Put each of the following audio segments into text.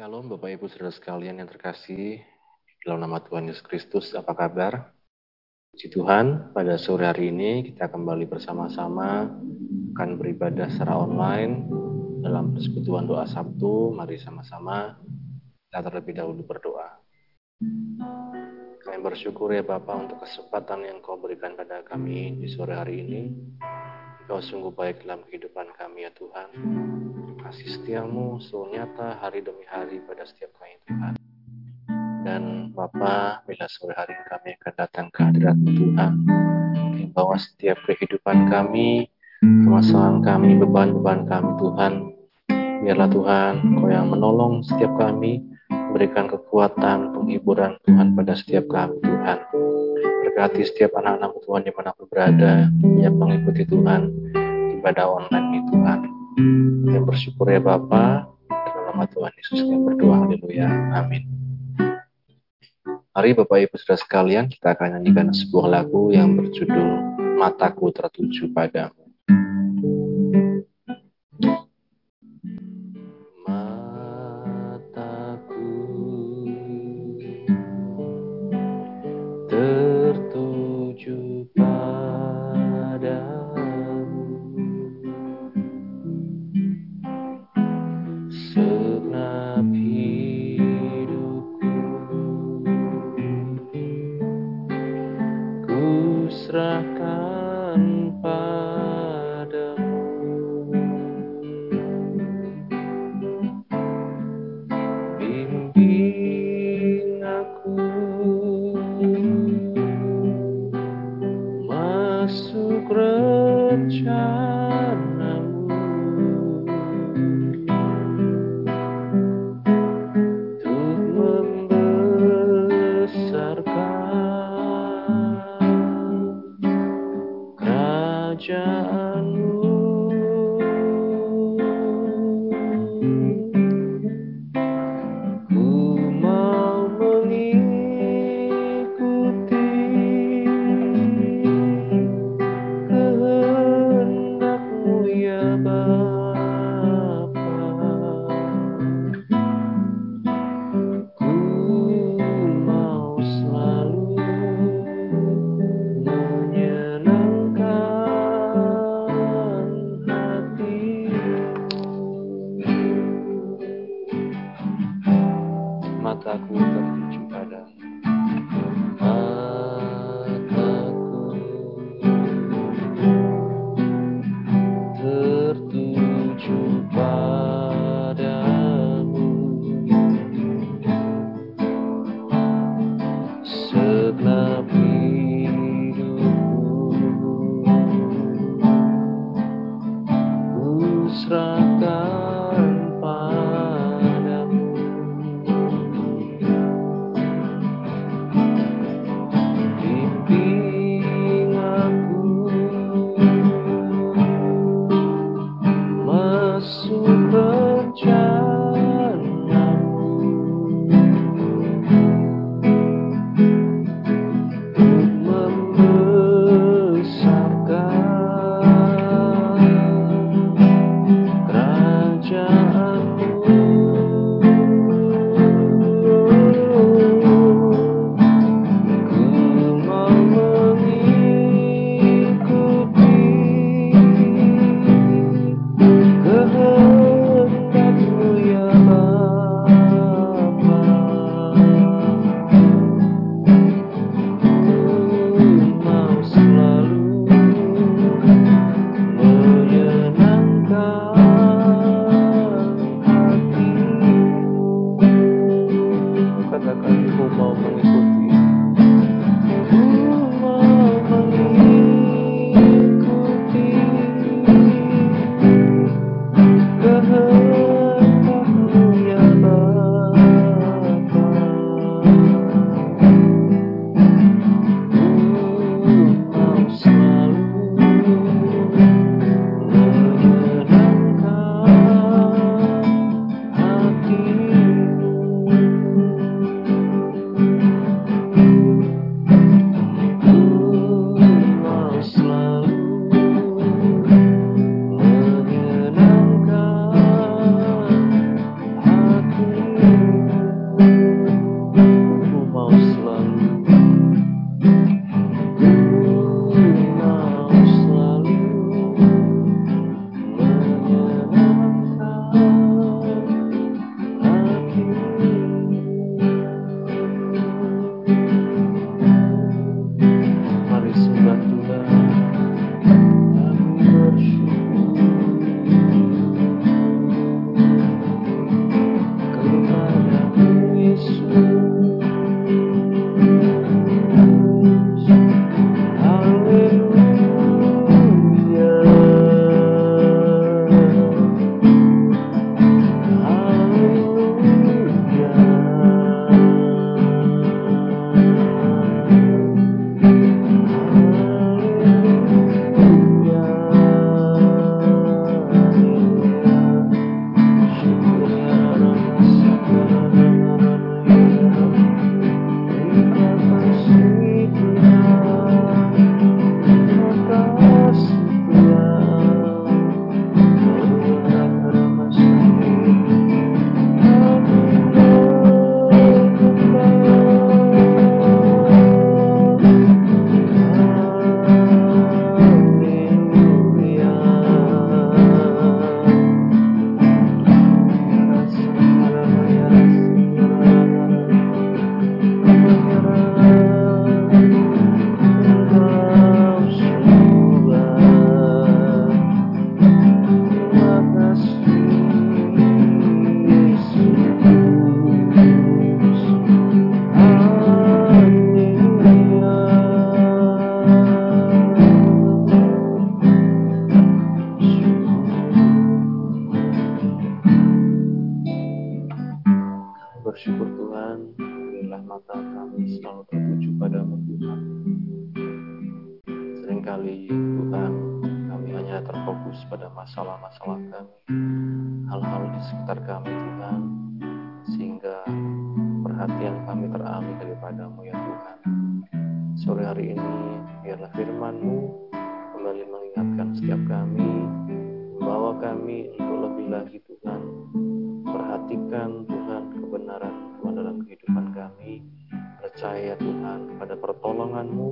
Shalom Bapak Ibu Saudara sekalian yang terkasih dalam nama Tuhan Yesus Kristus, apa kabar? Puji Tuhan, pada sore hari ini kita kembali bersama-sama akan beribadah secara online dalam persekutuan doa Sabtu. Mari sama-sama kita terlebih dahulu berdoa. Kami bersyukur ya Bapak untuk kesempatan yang kau berikan pada kami di sore hari ini. Kau sungguh baik dalam kehidupan kami ya Tuhan kasih setiamu selalu nyata hari demi hari pada setiap kami Tuhan. Dan Bapa, bila sore hari kami akan datang ke hadirat Tuhan, bawa setiap kehidupan kami, permasalahan kami, beban-beban kami Tuhan, biarlah Tuhan Kau yang menolong setiap kami, memberikan kekuatan, penghiburan Tuhan pada setiap kami Tuhan. Berkati setiap anak-anak Tuhan di mana pun berada, yang mengikuti Tuhan, ibadah online ini Tuhan yang bersyukur ya Bapa, dalam nama Tuhan Yesus yang berdoa, haleluya, amin. Mari Bapak Ibu Saudara sekalian, kita akan nyanyikan sebuah lagu yang berjudul Mataku Tertuju Padamu. child. Nataka niko mama niko ini, biarlah firman-Mu kembali mengingatkan setiap kami, membawa kami untuk lebih lagi Tuhan, perhatikan Tuhan kebenaran Tuhan dalam kehidupan kami, percaya Tuhan pada pertolongan-Mu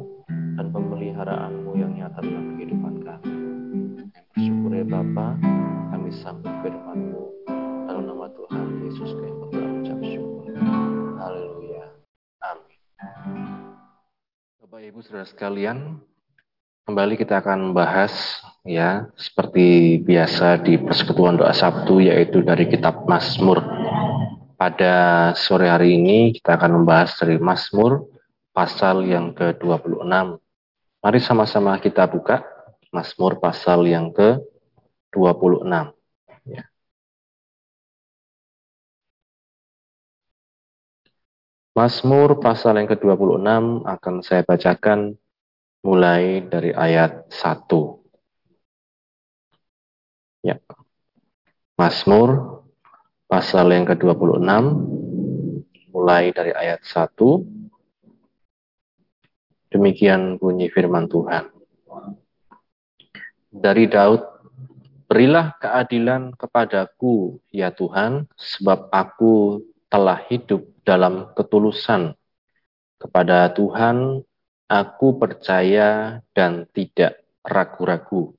dan pemeliharaanmu yang nyata dalam kehidupan kami. Bersyukur ya Bapa, kami sambut firman-Mu Ibu Saudara sekalian, kembali kita akan membahas ya seperti biasa di persekutuan doa Sabtu yaitu dari kitab Mazmur. Pada sore hari ini kita akan membahas dari Mazmur pasal yang ke-26. Mari sama-sama kita buka Mazmur pasal yang ke-26. Mazmur pasal yang ke-26 akan saya bacakan mulai dari ayat 1. Ya. Mazmur pasal yang ke-26 mulai dari ayat 1. Demikian bunyi firman Tuhan. Dari Daud, berilah keadilan kepadaku, ya Tuhan, sebab aku telah hidup dalam ketulusan. Kepada Tuhan, aku percaya dan tidak ragu-ragu.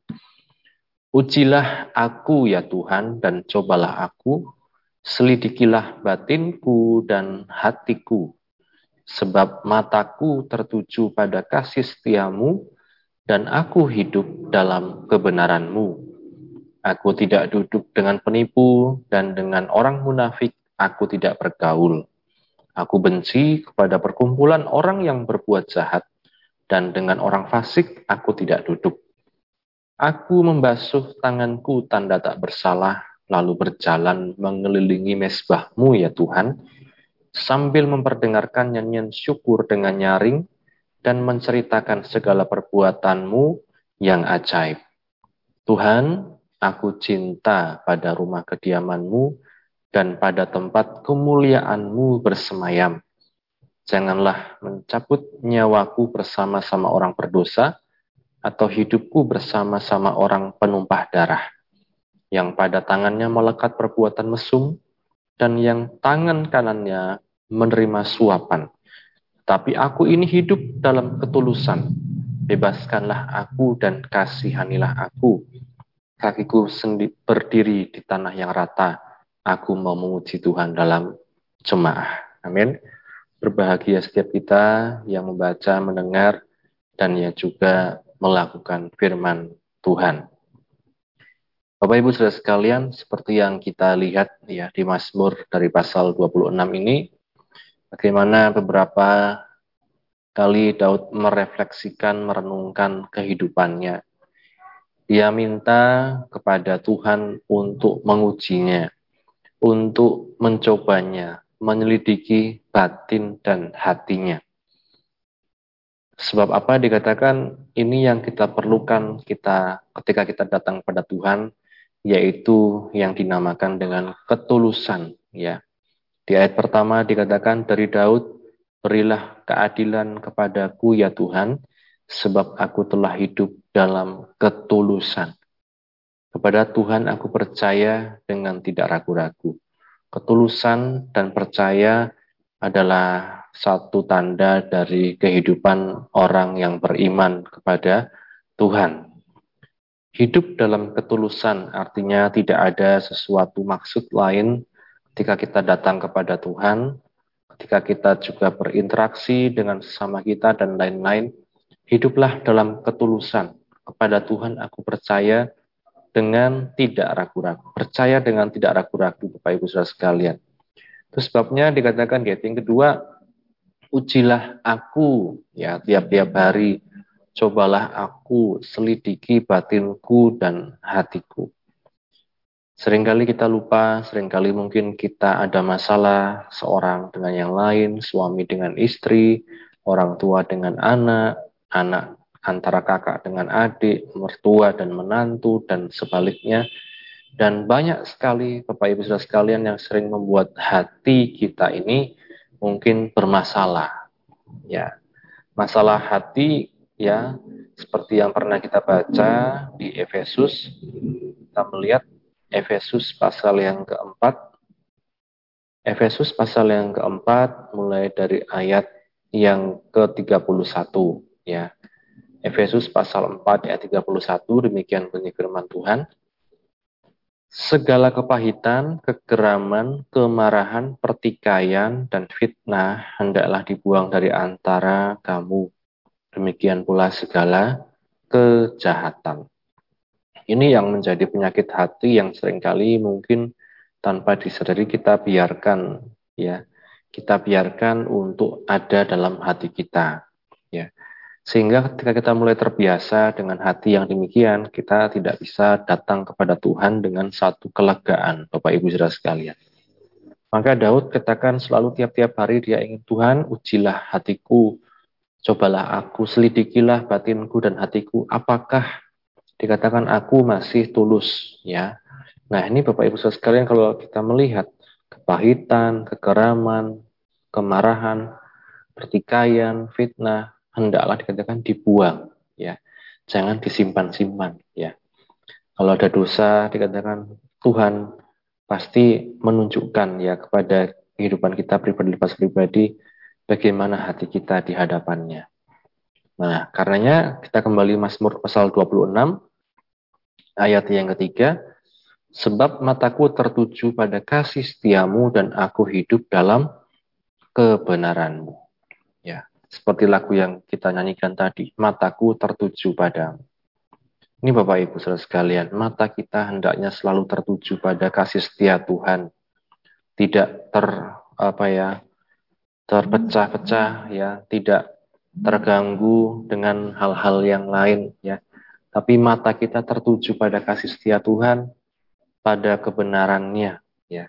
Ujilah aku, ya Tuhan, dan cobalah aku, selidikilah batinku dan hatiku, sebab mataku tertuju pada kasih setiamu, dan aku hidup dalam kebenaranmu. Aku tidak duduk dengan penipu, dan dengan orang munafik aku tidak bergaul. Aku benci kepada perkumpulan orang yang berbuat jahat, dan dengan orang fasik aku tidak duduk. Aku membasuh tanganku tanda tak bersalah, lalu berjalan mengelilingi mesbahmu ya Tuhan, sambil memperdengarkan nyanyian syukur dengan nyaring dan menceritakan segala perbuatanmu yang ajaib. Tuhan, aku cinta pada rumah kediamanmu dan pada tempat kemuliaanmu bersemayam. Janganlah mencabut nyawaku bersama-sama orang berdosa, atau hidupku bersama-sama orang penumpah darah yang pada tangannya melekat perbuatan mesum, dan yang tangan kanannya menerima suapan. Tapi aku ini hidup dalam ketulusan. Bebaskanlah aku dan kasihanilah aku. Kakiku sendi berdiri di tanah yang rata. Aku mau memuji Tuhan dalam jemaah. Amin. Berbahagia setiap kita yang membaca, mendengar, dan yang juga melakukan firman Tuhan. Bapak Ibu Saudara sekalian, seperti yang kita lihat ya di Mazmur dari pasal 26 ini, bagaimana beberapa kali Daud merefleksikan, merenungkan kehidupannya. Dia minta kepada Tuhan untuk mengujinya, untuk mencobanya, menyelidiki batin dan hatinya. Sebab apa dikatakan ini yang kita perlukan kita ketika kita datang pada Tuhan yaitu yang dinamakan dengan ketulusan ya. Di ayat pertama dikatakan dari Daud, berilah keadilan kepadaku ya Tuhan, sebab aku telah hidup dalam ketulusan. Kepada Tuhan aku percaya dengan tidak ragu-ragu. Ketulusan dan percaya adalah satu tanda dari kehidupan orang yang beriman kepada Tuhan. Hidup dalam ketulusan artinya tidak ada sesuatu maksud lain ketika kita datang kepada Tuhan, ketika kita juga berinteraksi dengan sesama kita dan lain-lain. Hiduplah dalam ketulusan. Kepada Tuhan aku percaya dengan tidak ragu-ragu. Percaya dengan tidak ragu-ragu Bapak Ibu Saudara sekalian. Itu sebabnya dikatakan di yang kedua, ujilah aku ya tiap-tiap hari cobalah aku selidiki batinku dan hatiku. Seringkali kita lupa, sering kali mungkin kita ada masalah seorang dengan yang lain, suami dengan istri, orang tua dengan anak, anak antara kakak dengan adik, mertua dan menantu, dan sebaliknya. Dan banyak sekali Bapak Ibu Saudara sekalian yang sering membuat hati kita ini mungkin bermasalah. Ya, masalah hati ya seperti yang pernah kita baca di Efesus, kita melihat Efesus pasal yang keempat. Efesus pasal yang keempat mulai dari ayat yang ke-31 ya. Efesus pasal 4 ayat 31 demikian bunyi firman Tuhan. Segala kepahitan, kegeraman, kemarahan, pertikaian, dan fitnah hendaklah dibuang dari antara kamu. Demikian pula segala kejahatan. Ini yang menjadi penyakit hati yang sering kali mungkin tanpa disadari kita biarkan ya. Kita biarkan untuk ada dalam hati kita ya. Sehingga ketika kita mulai terbiasa dengan hati yang demikian, kita tidak bisa datang kepada Tuhan dengan satu kelegaan, Bapak Ibu Saudara sekalian. Maka Daud katakan selalu tiap-tiap hari dia ingin Tuhan, ujilah hatiku, cobalah aku, selidikilah batinku dan hatiku, apakah dikatakan aku masih tulus ya. Nah, ini Bapak Ibu Saudara sekalian kalau kita melihat kepahitan, kekeraman, kemarahan, pertikaian, fitnah, hendaklah dikatakan dibuang ya. Jangan disimpan-simpan ya. Kalau ada dosa dikatakan Tuhan pasti menunjukkan ya kepada kehidupan kita pribadi lepas pribadi bagaimana hati kita di hadapannya. Nah, karenanya kita kembali Mazmur pasal 26 Ayat yang ketiga, sebab mataku tertuju pada kasih setiamu dan aku hidup dalam kebenaranmu. Seperti lagu yang kita nyanyikan tadi, mataku tertuju padamu. Ini Bapak Ibu Saudara sekalian, mata kita hendaknya selalu tertuju pada kasih setia Tuhan. Tidak ter apa ya, terpecah-pecah ya, tidak terganggu dengan hal-hal yang lain ya tapi mata kita tertuju pada kasih setia Tuhan, pada kebenarannya. Ya.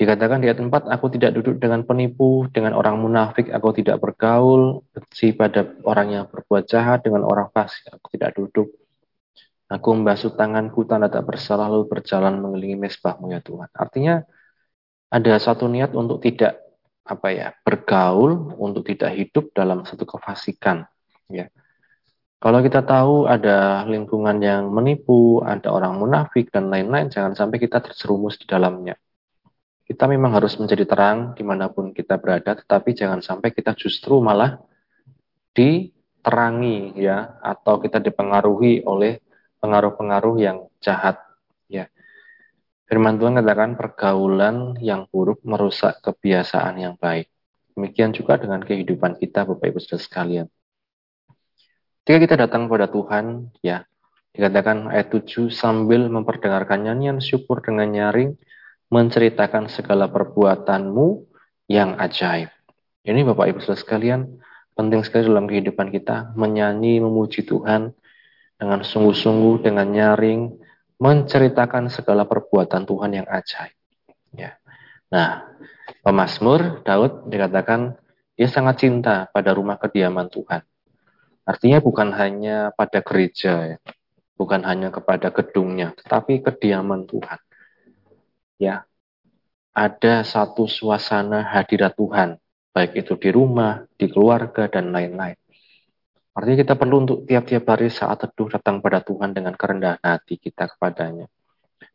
Dikatakan di ayat 4, aku tidak duduk dengan penipu, dengan orang munafik, aku tidak bergaul, benci pada orang yang berbuat jahat, dengan orang fasik, aku tidak duduk. Aku membasuh tanganku tanda tak bersalah lalu berjalan mengelilingi mesbahmu ya Tuhan. Artinya ada satu niat untuk tidak apa ya bergaul, untuk tidak hidup dalam satu kefasikan. Ya. Kalau kita tahu ada lingkungan yang menipu, ada orang munafik, dan lain-lain, jangan sampai kita terjerumus di dalamnya. Kita memang harus menjadi terang di mana pun kita berada, tetapi jangan sampai kita justru malah diterangi, ya, atau kita dipengaruhi oleh pengaruh-pengaruh yang jahat, ya. Firman Tuhan katakan pergaulan yang buruk merusak kebiasaan yang baik. Demikian juga dengan kehidupan kita, Bapak Ibu Saudara sekalian. Ketika kita datang kepada Tuhan, ya, dikatakan ayat 7, sambil memperdengarkan nyanyian syukur dengan nyaring, menceritakan segala perbuatanmu yang ajaib. Ini Bapak Ibu Saudara sekalian, penting sekali dalam kehidupan kita, menyanyi, memuji Tuhan dengan sungguh-sungguh, dengan nyaring, menceritakan segala perbuatan Tuhan yang ajaib. Ya. Nah, pemazmur Daud dikatakan dia sangat cinta pada rumah kediaman Tuhan. Artinya bukan hanya pada gereja ya, bukan hanya kepada gedungnya, tetapi kediaman Tuhan. Ya, ada satu suasana hadirat Tuhan, baik itu di rumah, di keluarga, dan lain-lain. Artinya kita perlu untuk tiap-tiap hari saat teduh datang pada Tuhan dengan kerendahan hati kita kepadanya.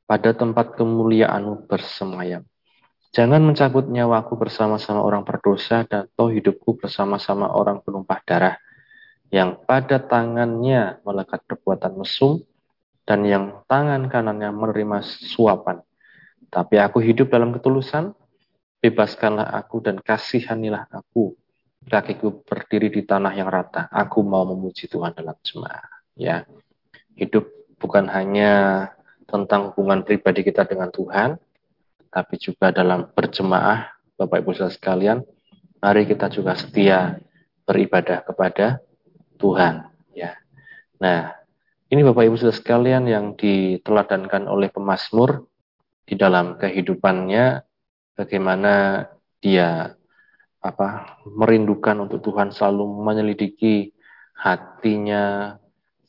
Pada tempat kemuliaanmu bersemayam. Jangan mencabut nyawaku bersama-sama orang berdosa dan toh hidupku bersama-sama orang penumpah darah yang pada tangannya melekat perbuatan mesum dan yang tangan kanannya menerima suapan. Tapi aku hidup dalam ketulusan, bebaskanlah aku dan kasihanilah aku. Kakiku berdiri di tanah yang rata. Aku mau memuji Tuhan dalam jemaah. Ya, hidup bukan hanya tentang hubungan pribadi kita dengan Tuhan, tapi juga dalam berjemaah, Bapak Ibu saudara sekalian, mari kita juga setia beribadah kepada Tuhan ya. Nah, Ini Bapak Ibu Saudara sekalian yang diteladankan oleh pemazmur di dalam kehidupannya bagaimana dia apa merindukan untuk Tuhan selalu menyelidiki hatinya,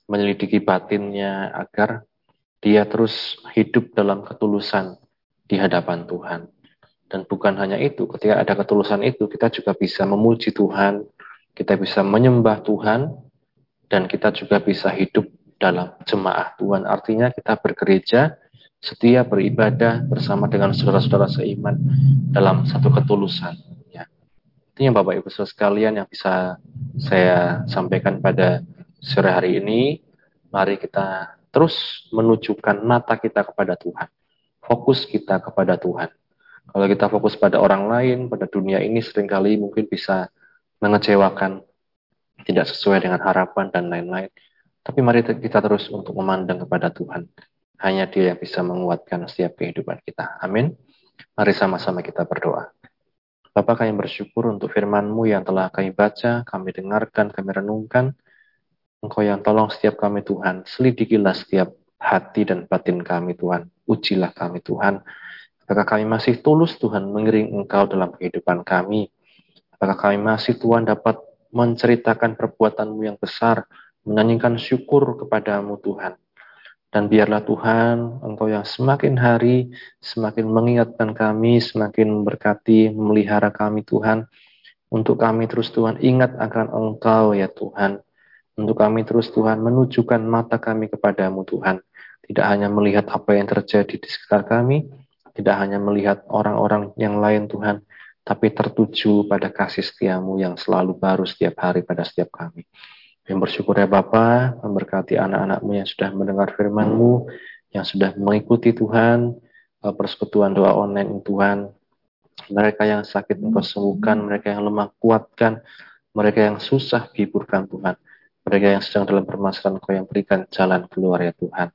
menyelidiki batinnya agar dia terus hidup dalam ketulusan di hadapan Tuhan. Dan bukan hanya itu, ketika ada ketulusan itu, kita juga bisa memuji Tuhan, kita bisa menyembah Tuhan, dan kita juga bisa hidup dalam jemaah Tuhan. Artinya kita bergereja, setia beribadah bersama dengan saudara-saudara seiman dalam satu ketulusan. Ya. Itu yang Bapak Ibu saudara sekalian yang bisa saya sampaikan pada sore hari ini. Mari kita terus menunjukkan mata kita kepada Tuhan. Fokus kita kepada Tuhan. Kalau kita fokus pada orang lain, pada dunia ini sering kali mungkin bisa mengecewakan, tidak sesuai dengan harapan dan lain-lain. Tapi mari kita terus untuk memandang kepada Tuhan. Hanya dia yang bisa menguatkan setiap kehidupan kita. Amin. Mari sama-sama kita berdoa. Bapak kami bersyukur untuk firman-Mu yang telah kami baca, kami dengarkan, kami renungkan. Engkau yang tolong setiap kami Tuhan. Selidikilah setiap hati dan batin kami Tuhan. Ujilah kami Tuhan. Apakah kami masih tulus Tuhan mengiring Engkau dalam kehidupan kami? Apakah kami masih Tuhan dapat menceritakan perbuatan-Mu yang besar, menyanyikan syukur kepadamu Tuhan. Dan biarlah Tuhan, Engkau yang semakin hari semakin mengingatkan kami, semakin memberkati, memelihara kami Tuhan. Untuk kami terus Tuhan ingat akan Engkau ya Tuhan. Untuk kami terus Tuhan menunjukkan mata kami kepadamu Tuhan. Tidak hanya melihat apa yang terjadi di sekitar kami, tidak hanya melihat orang-orang yang lain Tuhan, tapi tertuju pada kasih setiamu yang selalu baru setiap hari pada setiap kami. Yang bersyukur ya Bapa, memberkati anak-anakmu yang sudah mendengar firman-Mu, yang sudah mengikuti Tuhan, eh, persekutuan doa online Tuhan. Mereka yang sakit Engkau sembuhkan, mereka yang lemah kuatkan, mereka yang susah hiburkan Tuhan. Mereka yang sedang dalam permasalahan Engkau yang berikan jalan keluar ya Tuhan.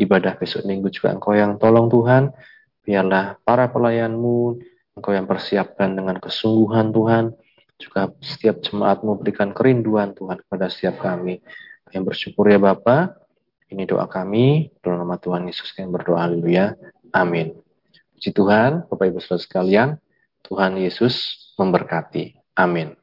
Ibadah besok minggu juga Engkau yang tolong Tuhan. Biarlah para pelayanmu, Engkau yang persiapkan dengan kesungguhan Tuhan juga setiap jemaat memberikan kerinduan Tuhan kepada setiap kami. Yang bersyukur ya Bapa. Ini doa kami, dalam nama Tuhan Yesus yang berdoa, haleluya. Amin. Puji Tuhan, Bapak Ibu Saudara sekalian, Tuhan Yesus memberkati. Amin.